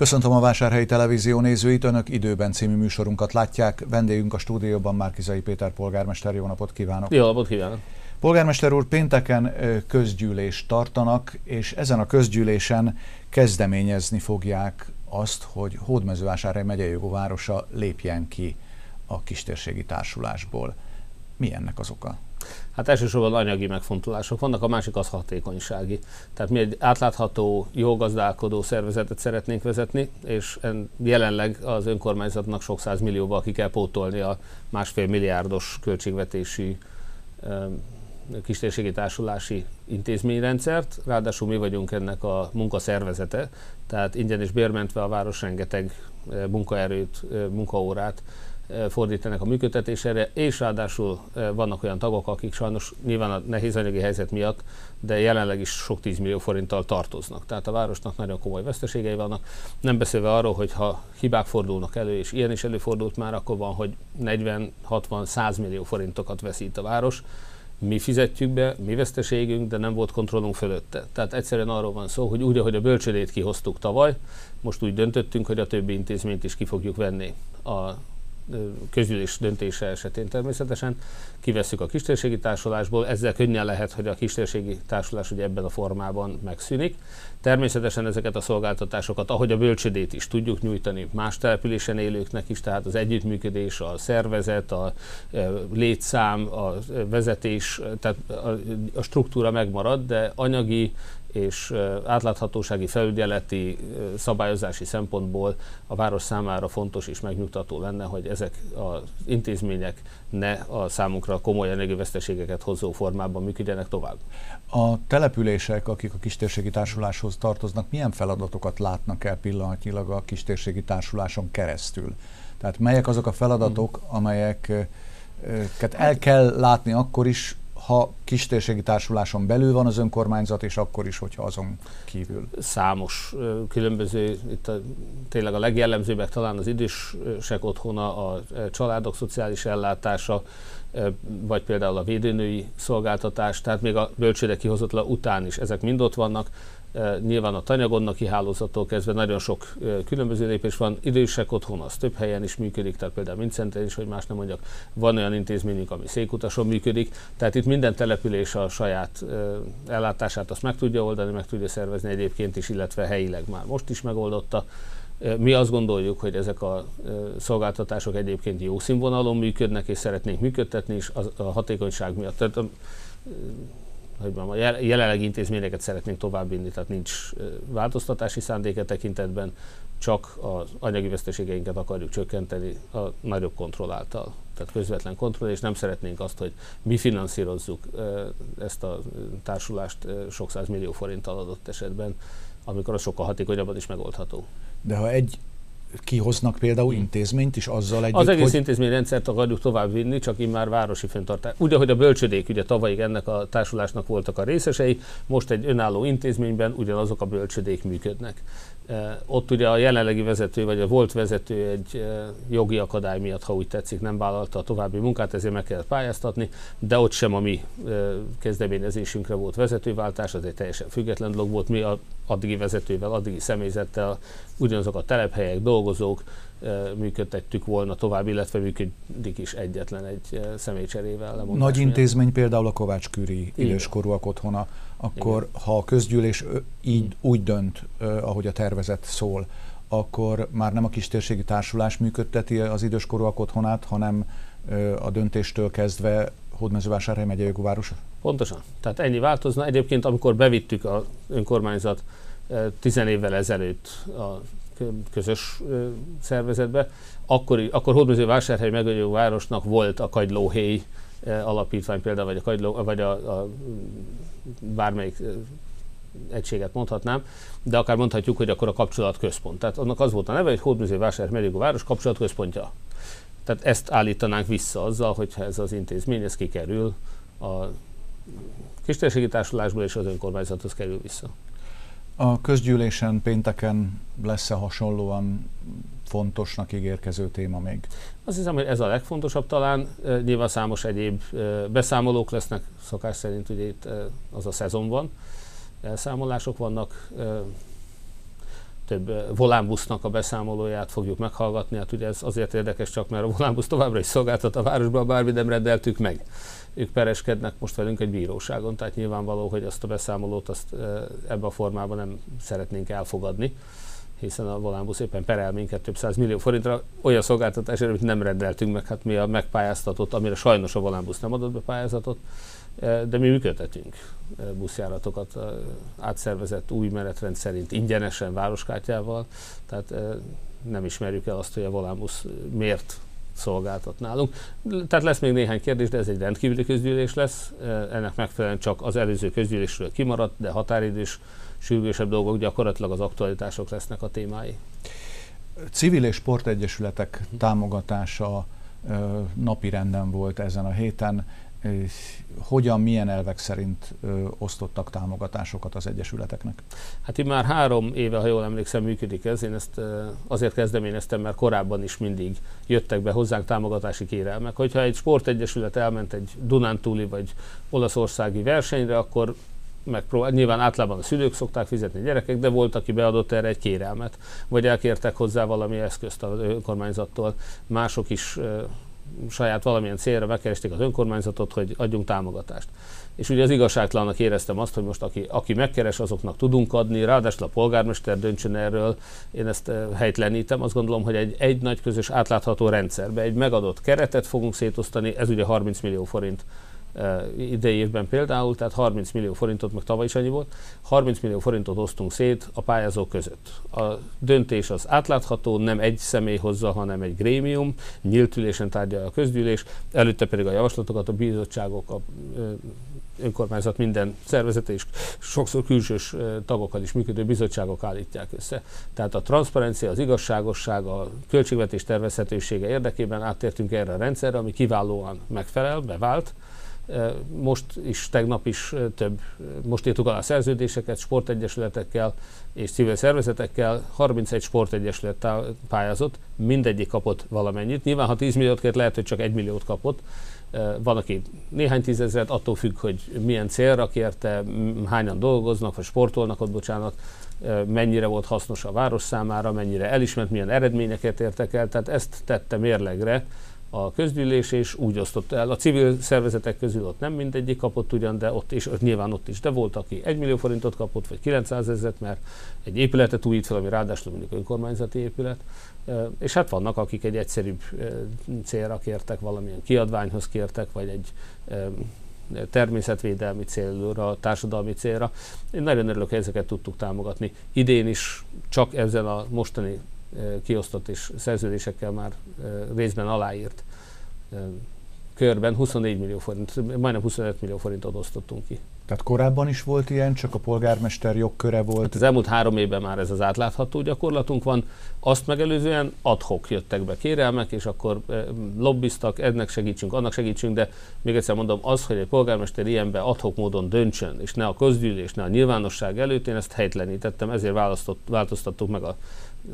Köszöntöm a Vásárhelyi Televízió nézőit, Önök időben című műsorunkat látják. Vendégünk a stúdióban Márkizai Péter polgármester, jó napot kívánok! Jó napot kívánok! Polgármester úr, pénteken közgyűlést tartanak, és ezen a közgyűlésen kezdeményezni fogják azt, hogy Hódmezővásárhely megyei városa lépjen ki a kistérségi társulásból. Mi ennek az oka? Hát elsősorban anyagi megfontolások vannak, a másik az hatékonysági. Tehát mi egy átlátható, jó gazdálkodó szervezetet szeretnénk vezetni, és jelenleg az önkormányzatnak sok száz millióval ki kell pótolni a másfél milliárdos költségvetési kistérségi társulási intézményrendszert, ráadásul mi vagyunk ennek a munkaszervezete, tehát ingyen és bérmentve a város rengeteg munkaerőt, munkaórát fordítanak a működtetésére, és ráadásul vannak olyan tagok, akik sajnos nyilván a nehéz anyagi helyzet miatt, de jelenleg is sok 10 millió forinttal tartoznak. Tehát a városnak nagyon komoly veszteségei vannak. Nem beszélve arról, hogy ha hibák fordulnak elő, és ilyen is előfordult már, akkor van, hogy 40, 60, 100 millió forintokat veszít a város. Mi fizetjük be, mi veszteségünk, de nem volt kontrollunk fölötte. Tehát egyszerűen arról van szó, hogy úgy, ahogy a bölcsödét kihoztuk tavaly, most úgy döntöttünk, hogy a többi intézményt is ki fogjuk venni a közülés döntése esetén természetesen kivesszük a kistérségi társulásból, ezzel könnyen lehet, hogy a kistérségi társulás ugye ebben a formában megszűnik. Természetesen ezeket a szolgáltatásokat, ahogy a bölcsödét is tudjuk nyújtani más településen élőknek is, tehát az együttműködés, a szervezet, a létszám, a vezetés, tehát a struktúra megmarad, de anyagi és átláthatósági felügyeleti szabályozási szempontból a város számára fontos és megnyugtató lenne, hogy ezek az intézmények ne a számunkra komoly anyagi veszteségeket hozó formában működjenek tovább. A települések, akik a kistérségi társuláshoz tartoznak, milyen feladatokat látnak el pillanatnyilag a kistérségi társuláson keresztül? Tehát melyek azok a feladatok, amelyeket el kell látni akkor is, ha kistérségi társuláson belül van az önkormányzat, és akkor is, hogyha azon kívül? Számos különböző, itt a, tényleg a legjellemzőbbek talán az idősek otthona, a családok szociális ellátása, vagy például a védőnői szolgáltatás, tehát még a bölcsőde kihozatla után is ezek mind ott vannak. Nyilván a tanyagonnaki hálózattól kezdve nagyon sok különböző lépés van. Idősek otthon az több helyen is működik, tehát például Mincenten is, hogy más nem mondjak, van olyan intézményünk, ami székutason működik. Tehát itt minden település a saját ellátását azt meg tudja oldani, meg tudja szervezni egyébként is, illetve helyileg már most is megoldotta. Mi azt gondoljuk, hogy ezek a szolgáltatások egyébként jó színvonalon működnek, és szeretnénk működtetni is a hatékonyság miatt. Tehát hogy a jelenlegi intézményeket szeretnénk továbbvinni, tehát nincs változtatási szándéke tekintetben, csak az anyagi veszteségeinket akarjuk csökkenteni a nagyobb kontroll által. Tehát közvetlen kontroll, és nem szeretnénk azt, hogy mi finanszírozzuk ezt a társulást sok millió forinttal adott esetben, amikor az sokkal hatékonyabban is megoldható. De ha egy kihoznak például intézményt is azzal együtt, Az egész hogy... intézményrendszert akarjuk tovább vinni, csak immár városi fenntartás. Ugye, hogy a bölcsödék, ugye tavalyig ennek a társulásnak voltak a részesei, most egy önálló intézményben ugyanazok a bölcsödék működnek. Ott ugye a jelenlegi vezető, vagy a volt vezető egy jogi akadály miatt, ha úgy tetszik, nem vállalta a további munkát, ezért meg kellett pályáztatni, de ott sem a mi kezdeményezésünkre volt vezetőváltás, az egy teljesen független dolog volt. Mi a addigi vezetővel, addigi személyzettel ugyanazok a telephelyek, dolgozók, működtettük volna tovább, illetve működik is egyetlen egy személycserével. Nagy intézmény miatt. például a Kovács Küri időskorúak otthona, akkor Igen. ha a közgyűlés így úgy dönt, ahogy a tervezet szól, akkor már nem a kistérségi társulás működteti az időskorúak otthonát, hanem a döntéstől kezdve Hódmezővásárhely megyei város? Pontosan. Tehát ennyi változna. Egyébként, amikor bevittük az önkormányzat tizen évvel ezelőtt a közös szervezetbe, akkor, akkor Hódmezővásárhely megyei városnak volt a Kagylóhéj alapítvány például, vagy a, kagyló, vagy a, a bármelyik egységet mondhatnám, de akár mondhatjuk, hogy akkor a kapcsolatközpont. Tehát annak az volt a neve, hogy Hódműző Vásárhely megyei város kapcsolatközpontja. Tehát ezt állítanánk vissza azzal, hogyha ez az intézmény, ez kikerül a kistérségi társulásból és az önkormányzathoz kerül vissza. A közgyűlésen pénteken lesz-e hasonlóan fontosnak ígérkező téma még? Azt hiszem, hogy ez a legfontosabb talán. Nyilván számos egyéb beszámolók lesznek, szokás szerint ugye itt az a szezon van. Elszámolások vannak. több volánbusznak a beszámolóját fogjuk meghallgatni. Hát ugye ez azért érdekes csak, mert a volánbusz továbbra is szolgáltat a városban, bármi nem rendeltük meg. Ők pereskednek most velünk egy bíróságon, tehát nyilvánvaló, hogy azt a beszámolót azt ebbe a formában nem szeretnénk elfogadni hiszen a volánbusz éppen perel minket több száz millió forintra olyan szolgáltatásra, amit nem rendeltünk meg, hát mi a megpályáztatott, amire sajnos a volánbusz nem adott be pályázatot, de mi működtetünk buszjáratokat átszervezett új menetrend szerint ingyenesen városkártyával, tehát nem ismerjük el azt, hogy a volánbusz miért szolgáltat nálunk. Tehát lesz még néhány kérdés, de ez egy rendkívüli közgyűlés lesz. Ennek megfelelően csak az előző közgyűlésről kimaradt, de határidős, sürgősebb dolgok gyakorlatilag az aktualitások lesznek a témái. Civil és sportegyesületek támogatása napi renden volt ezen a héten hogyan, milyen elvek szerint osztottak támogatásokat az egyesületeknek? Hát itt már három éve, ha jól emlékszem, működik ez. Én ezt azért kezdeményeztem, mert korábban is mindig jöttek be hozzánk támogatási kérelmek. Hogyha egy sportegyesület elment egy Dunántúli vagy olaszországi versenyre, akkor megpróbál, nyilván általában a szülők szokták fizetni a gyerekek, de volt, aki beadott erre egy kérelmet, vagy elkértek hozzá valami eszközt az önkormányzattól. Mások is saját valamilyen célra megkeresték az önkormányzatot, hogy adjunk támogatást. És ugye az igazságtalannak éreztem azt, hogy most aki, aki megkeres, azoknak tudunk adni, ráadásul a polgármester döntsön erről. Én ezt helytlenítem, azt gondolom, hogy egy, egy nagy közös átlátható rendszerbe egy megadott keretet fogunk szétosztani, ez ugye 30 millió forint idei évben például, tehát 30 millió forintot, meg tavaly is annyi volt, 30 millió forintot osztunk szét a pályázók között. A döntés az átlátható, nem egy személy hozza, hanem egy grémium, nyílt ülésen tárgyalja a közgyűlés, előtte pedig a javaslatokat a bizottságok, a önkormányzat minden szervezete és sokszor külsős tagokkal is működő bizottságok állítják össze. Tehát a transzparencia, az igazságosság, a költségvetés tervezhetősége érdekében áttértünk erre a rendszerre, ami kiválóan megfelel, bevált, most is, tegnap is több, most írtuk alá szerződéseket sportegyesületekkel és civil szervezetekkel, 31 sportegyesület pályázott, mindegyik kapott valamennyit. Nyilván, ha 10 milliót kért, lehet, hogy csak 1 milliót kapott. Van, aki néhány tízezret, attól függ, hogy milyen célra kérte, hányan dolgoznak, vagy sportolnak ott, bocsánat, mennyire volt hasznos a város számára, mennyire elismert, milyen eredményeket értek el, tehát ezt tette mérlegre a közgyűlés, és úgy osztott el. A civil szervezetek közül ott nem mindegyik kapott ugyan, de ott is, ott nyilván ott is, de volt, aki 1 millió forintot kapott, vagy 900 ezeret, mert egy épületet újít fel, ami ráadásul mondjuk önkormányzati épület, és hát vannak, akik egy egyszerűbb célra kértek, valamilyen kiadványhoz kértek, vagy egy természetvédelmi célra, társadalmi célra. Én nagyon örülök, hogy ezeket tudtuk támogatni. Idén is csak ezzel a mostani kiosztott és szerződésekkel már részben aláírt körben 24 millió forint, majdnem 25 millió forintot osztottunk ki. Tehát korábban is volt ilyen, csak a polgármester jogköre volt? Hát az elmúlt három évben már ez az átlátható gyakorlatunk van. Azt megelőzően adhok jöttek be kérelmek, és akkor lobbiztak, ennek segítsünk, annak segítsünk, de még egyszer mondom, az, hogy egy polgármester ilyenbe adhok módon döntsön, és ne a közgyűlés, ne a nyilvánosság előtt, én ezt helytlenítettem, ezért változtattuk meg a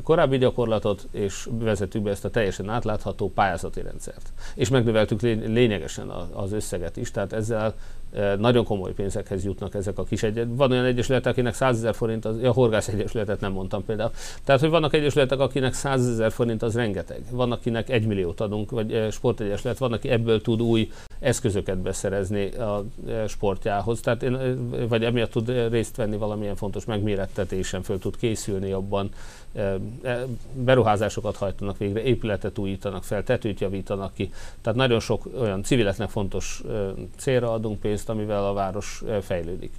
korábbi gyakorlatot, és vezettük be ezt a teljesen átlátható pályázati rendszert. És megnöveltük lényegesen az összeget is, tehát ezzel nagyon komoly pénzekhez jutnak ezek a kis egyet. Van olyan egyesület, akinek 100 ezer forint, az, a horgász egyesületet nem mondtam például. Tehát, hogy vannak egyesületek, akinek 100 ezer forint az rengeteg. Van, akinek 1 milliót adunk, vagy sportegyesület, van, aki ebből tud új eszközöket beszerezni a sportjához, tehát én, vagy emiatt tud részt venni valamilyen fontos megmérettetésen, föl tud készülni abban, E, beruházásokat hajtanak végre, épületet újítanak fel, tetőt javítanak ki. Tehát nagyon sok olyan civileknek fontos célra adunk pénzt, amivel a város fejlődik.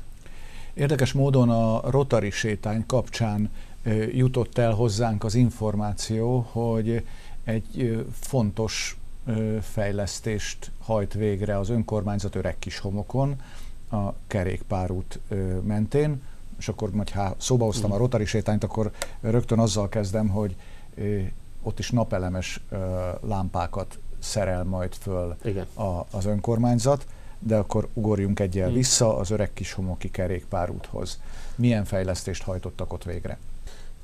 Érdekes módon a Rotary sétány kapcsán jutott el hozzánk az információ, hogy egy fontos fejlesztést hajt végre az önkormányzat öreg kis homokon, a kerékpárút mentén, és akkor majd ha szóba hoztam a mhm. Rotary sétányt, akkor rögtön azzal kezdem, hogy ott is napelemes lámpákat szerel majd föl Igen. A, az önkormányzat, de akkor ugorjunk egyel vissza az öreg kis homoki kerékpárúthoz. Milyen fejlesztést hajtottak ott végre?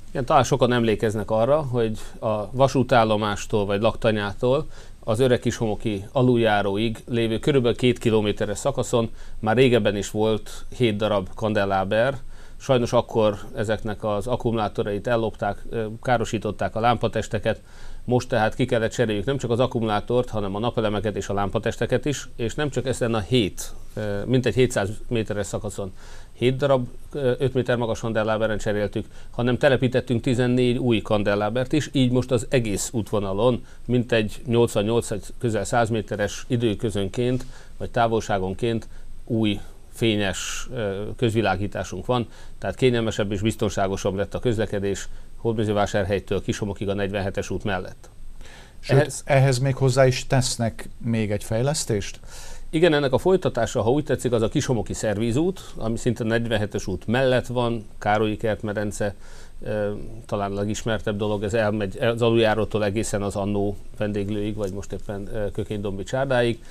Igen, talán sokan emlékeznek arra, hogy a vasútállomástól vagy laktanyától az öreg kishomoki aluljáróig lévő körülbelül két kilométeres szakaszon már régebben is volt hét darab kandeláber, Sajnos akkor ezeknek az akkumulátorait ellopták, károsították a lámpatesteket, most tehát ki kellett cseréljük nem csak az akkumulátort, hanem a napelemeket és a lámpatesteket is, és nem csak ezen a 7, mintegy 700 méteres szakaszon. 7 darab 5 méter magas kandelláberen cseréltük, hanem telepítettünk 14 új kandellábert is, így most az egész útvonalon mintegy 88 közel 100 méteres időközönként, vagy távolságonként új fényes közvilágításunk van, tehát kényelmesebb és biztonságosabb lett a közlekedés Hódmezővásárhelytől Kisomokig a 47-es út mellett. Sőt, ehhez, ehhez még hozzá is tesznek még egy fejlesztést? Igen, ennek a folytatása, ha úgy tetszik, az a Kisomoki szervízút, ami szinte 47-es út mellett van, Károlyi kertmedence, talán a legismertebb dolog, ez elmegy az aluljárótól egészen az annó vendéglőig, vagy most éppen Kökénydombi csárdáig,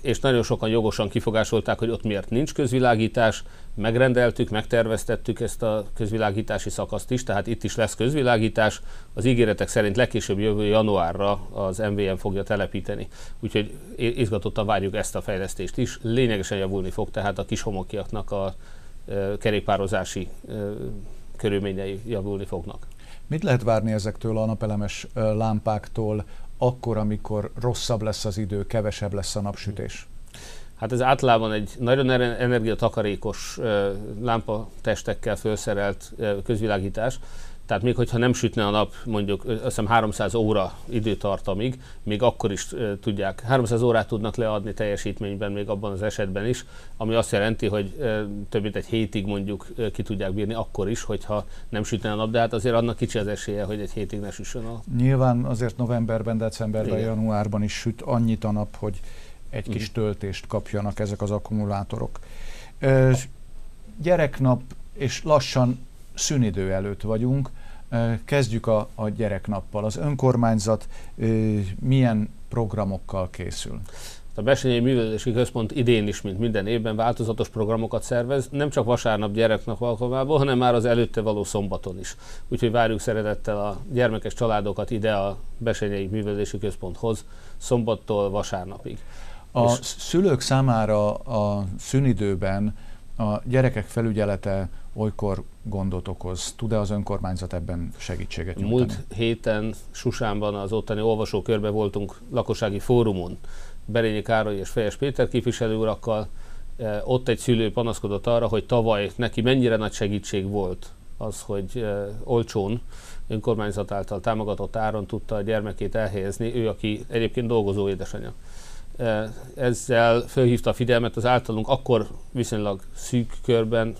és nagyon sokan jogosan kifogásolták, hogy ott miért nincs közvilágítás, megrendeltük, megterveztettük ezt a közvilágítási szakaszt is, tehát itt is lesz közvilágítás, az ígéretek szerint legkésőbb jövő januárra az MVM fogja telepíteni, úgyhogy izgatottan várjuk ezt a fejlesztést is, lényegesen javulni fog tehát a kis homokiaknak a kerékpározási körülményei javulni fognak. Mit lehet várni ezektől a napelemes lámpáktól akkor, amikor rosszabb lesz az idő, kevesebb lesz a napsütés? Hát ez általában egy nagyon energiatakarékos lámpatestekkel felszerelt közvilágítás, tehát még hogyha nem sütne a nap mondjuk azt hiszem 300 óra időtartamig, még akkor is tudják, 300 órát tudnak leadni teljesítményben még abban az esetben is, ami azt jelenti, hogy több mint egy hétig mondjuk ki tudják bírni akkor is, hogyha nem sütne a nap, de hát azért annak kicsi az esélye, hogy egy hétig ne süssön a Nyilván azért novemberben, decemberben, Igen. januárban is süt annyit a nap, hogy egy kis mhm. töltést kapjanak ezek az akkumulátorok. Uh, gyereknap és lassan szünidő előtt vagyunk. Kezdjük a, a gyereknappal. Az önkormányzat milyen programokkal készül? A Besenyei Művelési Központ idén is, mint minden évben változatos programokat szervez, nem csak vasárnap gyereknap alkalmából, hanem már az előtte való szombaton is. Úgyhogy várjuk szeretettel a gyermekes családokat ide a Besenyei Művelési Központhoz szombattól vasárnapig. A És szülők számára a szünidőben a gyerekek felügyelete olykor gondot okoz. Tud-e az önkormányzat ebben segítséget nyújtani? Múlt héten Susánban az ottani olvasókörbe voltunk lakossági fórumon, Berényi Károly és Fejes Péter képviselő urakkal. E, ott egy szülő panaszkodott arra, hogy tavaly neki mennyire nagy segítség volt az, hogy e, olcsón önkormányzat által támogatott áron tudta a gyermekét elhelyezni, ő, aki egyébként dolgozó édesanyja. E, ezzel fölhívta a figyelmet az általunk akkor viszonylag szűk körben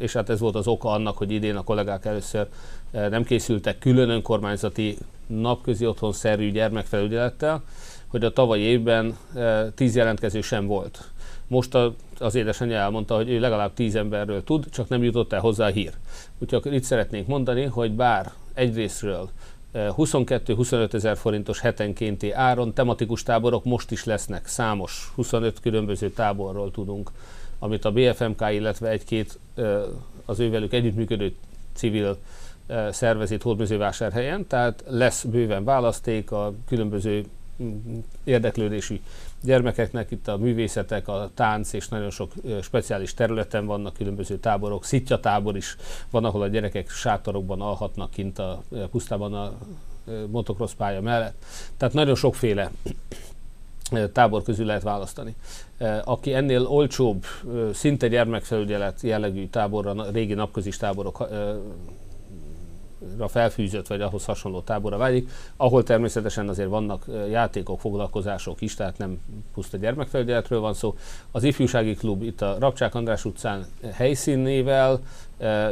és hát ez volt az oka annak, hogy idén a kollégák először eh, nem készültek külön önkormányzati napközi otthonszerű gyermekfelügyelettel, hogy a tavalyi évben eh, tíz jelentkező sem volt. Most az édesanyja elmondta, hogy ő legalább tíz emberről tud, csak nem jutott el hozzá a hír. Úgyhogy itt szeretnénk mondani, hogy bár egyrésztről 22-25 eh, ezer forintos hetenkénti áron tematikus táborok most is lesznek, számos, 25 különböző táborról tudunk amit a BFMK, illetve egy-két az ővelük együttműködő civil szervez itt Hódmezővásárhelyen, tehát lesz bőven választék a különböző érdeklődésű gyermekeknek, itt a művészetek, a tánc és nagyon sok speciális területen vannak különböző táborok, szitja tábor is van, ahol a gyerekek sátorokban alhatnak kint a pusztában a motocross pálya mellett. Tehát nagyon sokféle tábor közül lehet választani. Aki ennél olcsóbb, szinte gyermekfelügyelet jellegű táborra, régi napközis táborok felfűzött, vagy ahhoz hasonló táborra vágyik, ahol természetesen azért vannak játékok, foglalkozások is, tehát nem puszta gyermekfelügyeletről van szó. Az ifjúsági klub itt a Rabcsák András utcán helyszínével,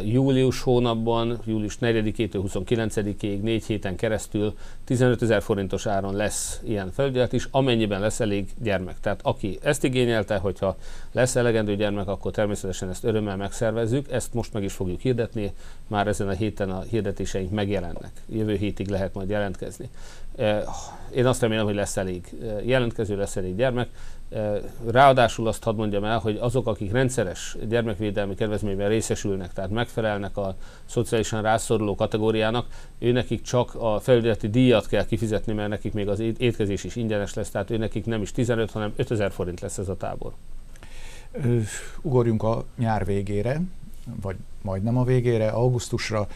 július hónapban, július 4-től 29-ig, négy héten keresztül 15 ezer forintos áron lesz ilyen felügyelet is, amennyiben lesz elég gyermek. Tehát aki ezt igényelte, hogyha lesz elegendő gyermek, akkor természetesen ezt örömmel megszervezzük. Ezt most meg is fogjuk hirdetni, már ezen a héten a hirdetéseink megjelennek. Jövő hétig lehet majd jelentkezni. Én azt remélem, hogy lesz elég jelentkező, lesz elég gyermek. Ráadásul azt hadd mondjam el, hogy azok, akik rendszeres gyermekvédelmi kedvezményben részesülnek, tehát megfelelnek a szociálisan rászoruló kategóriának, ő nekik csak a felügyeleti díjat kell kifizetni, mert nekik még az étkezés is ingyenes lesz, tehát ő nekik nem is 15, hanem 5000 forint lesz ez a tábor. Ugorjunk a nyár végére. vagy majdnem a végére, augusztusra.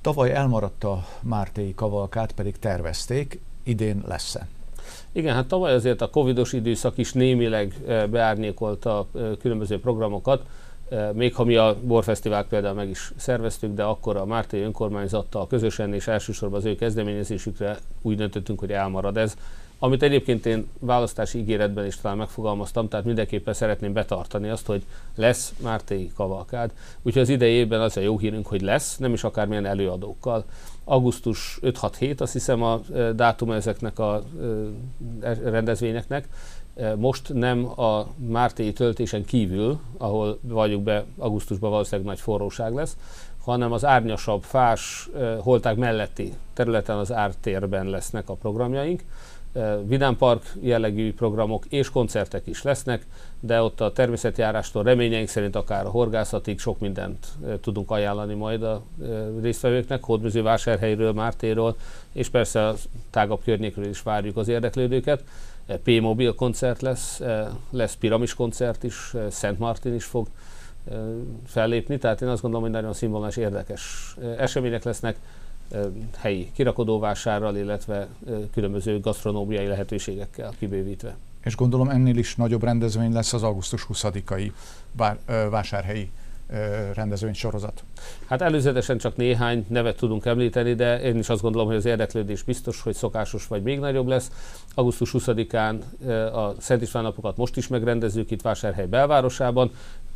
Tavaly elmaradt a Mártéi kavalkát, pedig tervezték, idén lesz-e? Igen, hát tavaly azért a covidos időszak is némileg beárnyékolta különböző programokat, még ha mi a Borfesztivált például meg is szerveztük, de akkor a Mártai önkormányzattal közösen és elsősorban az ő kezdeményezésükre úgy döntöttünk, hogy elmarad ez amit egyébként én választási ígéretben is talán megfogalmaztam, tehát mindenképpen szeretném betartani azt, hogy lesz Mártéi kavalkád. Úgyhogy az idejében az a jó hírünk, hogy lesz, nem is akármilyen előadókkal. Augusztus 5-6-7, azt hiszem a dátum ezeknek a e, rendezvényeknek. Most nem a Mártéi töltésen kívül, ahol vagyunk be, augusztusban valószínűleg nagy forróság lesz, hanem az árnyasabb, fás, holták melletti területen az ártérben lesznek a programjaink. Vidámpark jellegű programok és koncertek is lesznek, de ott a természetjárástól reményeink szerint akár a horgászatig sok mindent tudunk ajánlani majd a résztvevőknek, Hódműzővásárhelyről, Mártéről, és persze a tágabb környékről is várjuk az érdeklődőket. P-mobil koncert lesz, lesz piramis koncert is, Szent Martin is fog fellépni, tehát én azt gondolom, hogy nagyon színvonalas, érdekes események lesznek, helyi kirakodóvásárral, illetve különböző gasztronómiai lehetőségekkel kibővítve. És gondolom ennél is nagyobb rendezvény lesz az augusztus 20-ai vásárhelyi rendezvény sorozat. Hát előzetesen csak néhány nevet tudunk említeni, de én is azt gondolom, hogy az érdeklődés biztos, hogy szokásos vagy még nagyobb lesz. Augusztus 20-án a Szent István napokat most is megrendezzük itt Vásárhely belvárosában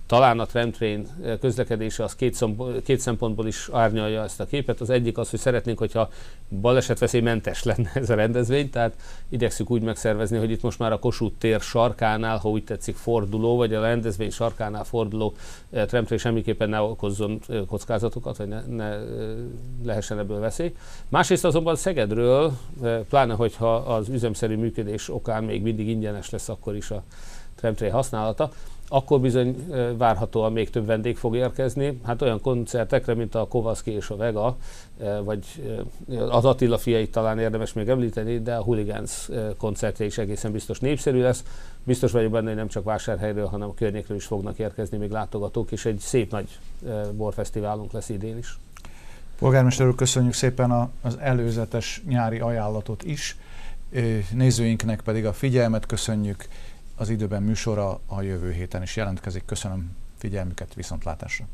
talán a tramtrain közlekedése az két, szomb- két szempontból is árnyalja ezt a képet. Az egyik az, hogy szeretnénk, hogyha balesetveszélymentes lenne ez a rendezvény, tehát igyekszük úgy megszervezni, hogy itt most már a Kossuth tér sarkánál, ha úgy tetszik, forduló, vagy a rendezvény sarkánál forduló tramtrain semmiképpen ne okozzon kockázatokat, vagy ne, ne lehessen ebből veszély. Másrészt azonban Szegedről, pláne hogyha az üzemszerű működés okán még mindig ingyenes lesz akkor is a tramtrain használata, akkor bizony várhatóan még több vendég fog érkezni. Hát olyan koncertekre, mint a Kovaszki és a Vega, vagy az Attila fiait talán érdemes még említeni, de a Hooligans koncertje is egészen biztos népszerű lesz. Biztos vagyok benne, hogy nem csak vásárhelyről, hanem a környékről is fognak érkezni még látogatók, és egy szép nagy borfesztiválunk lesz idén is. Polgármester úr, köszönjük szépen az előzetes nyári ajánlatot is. Nézőinknek pedig a figyelmet köszönjük az időben műsora a jövő héten is jelentkezik. Köszönöm figyelmüket, viszontlátásra!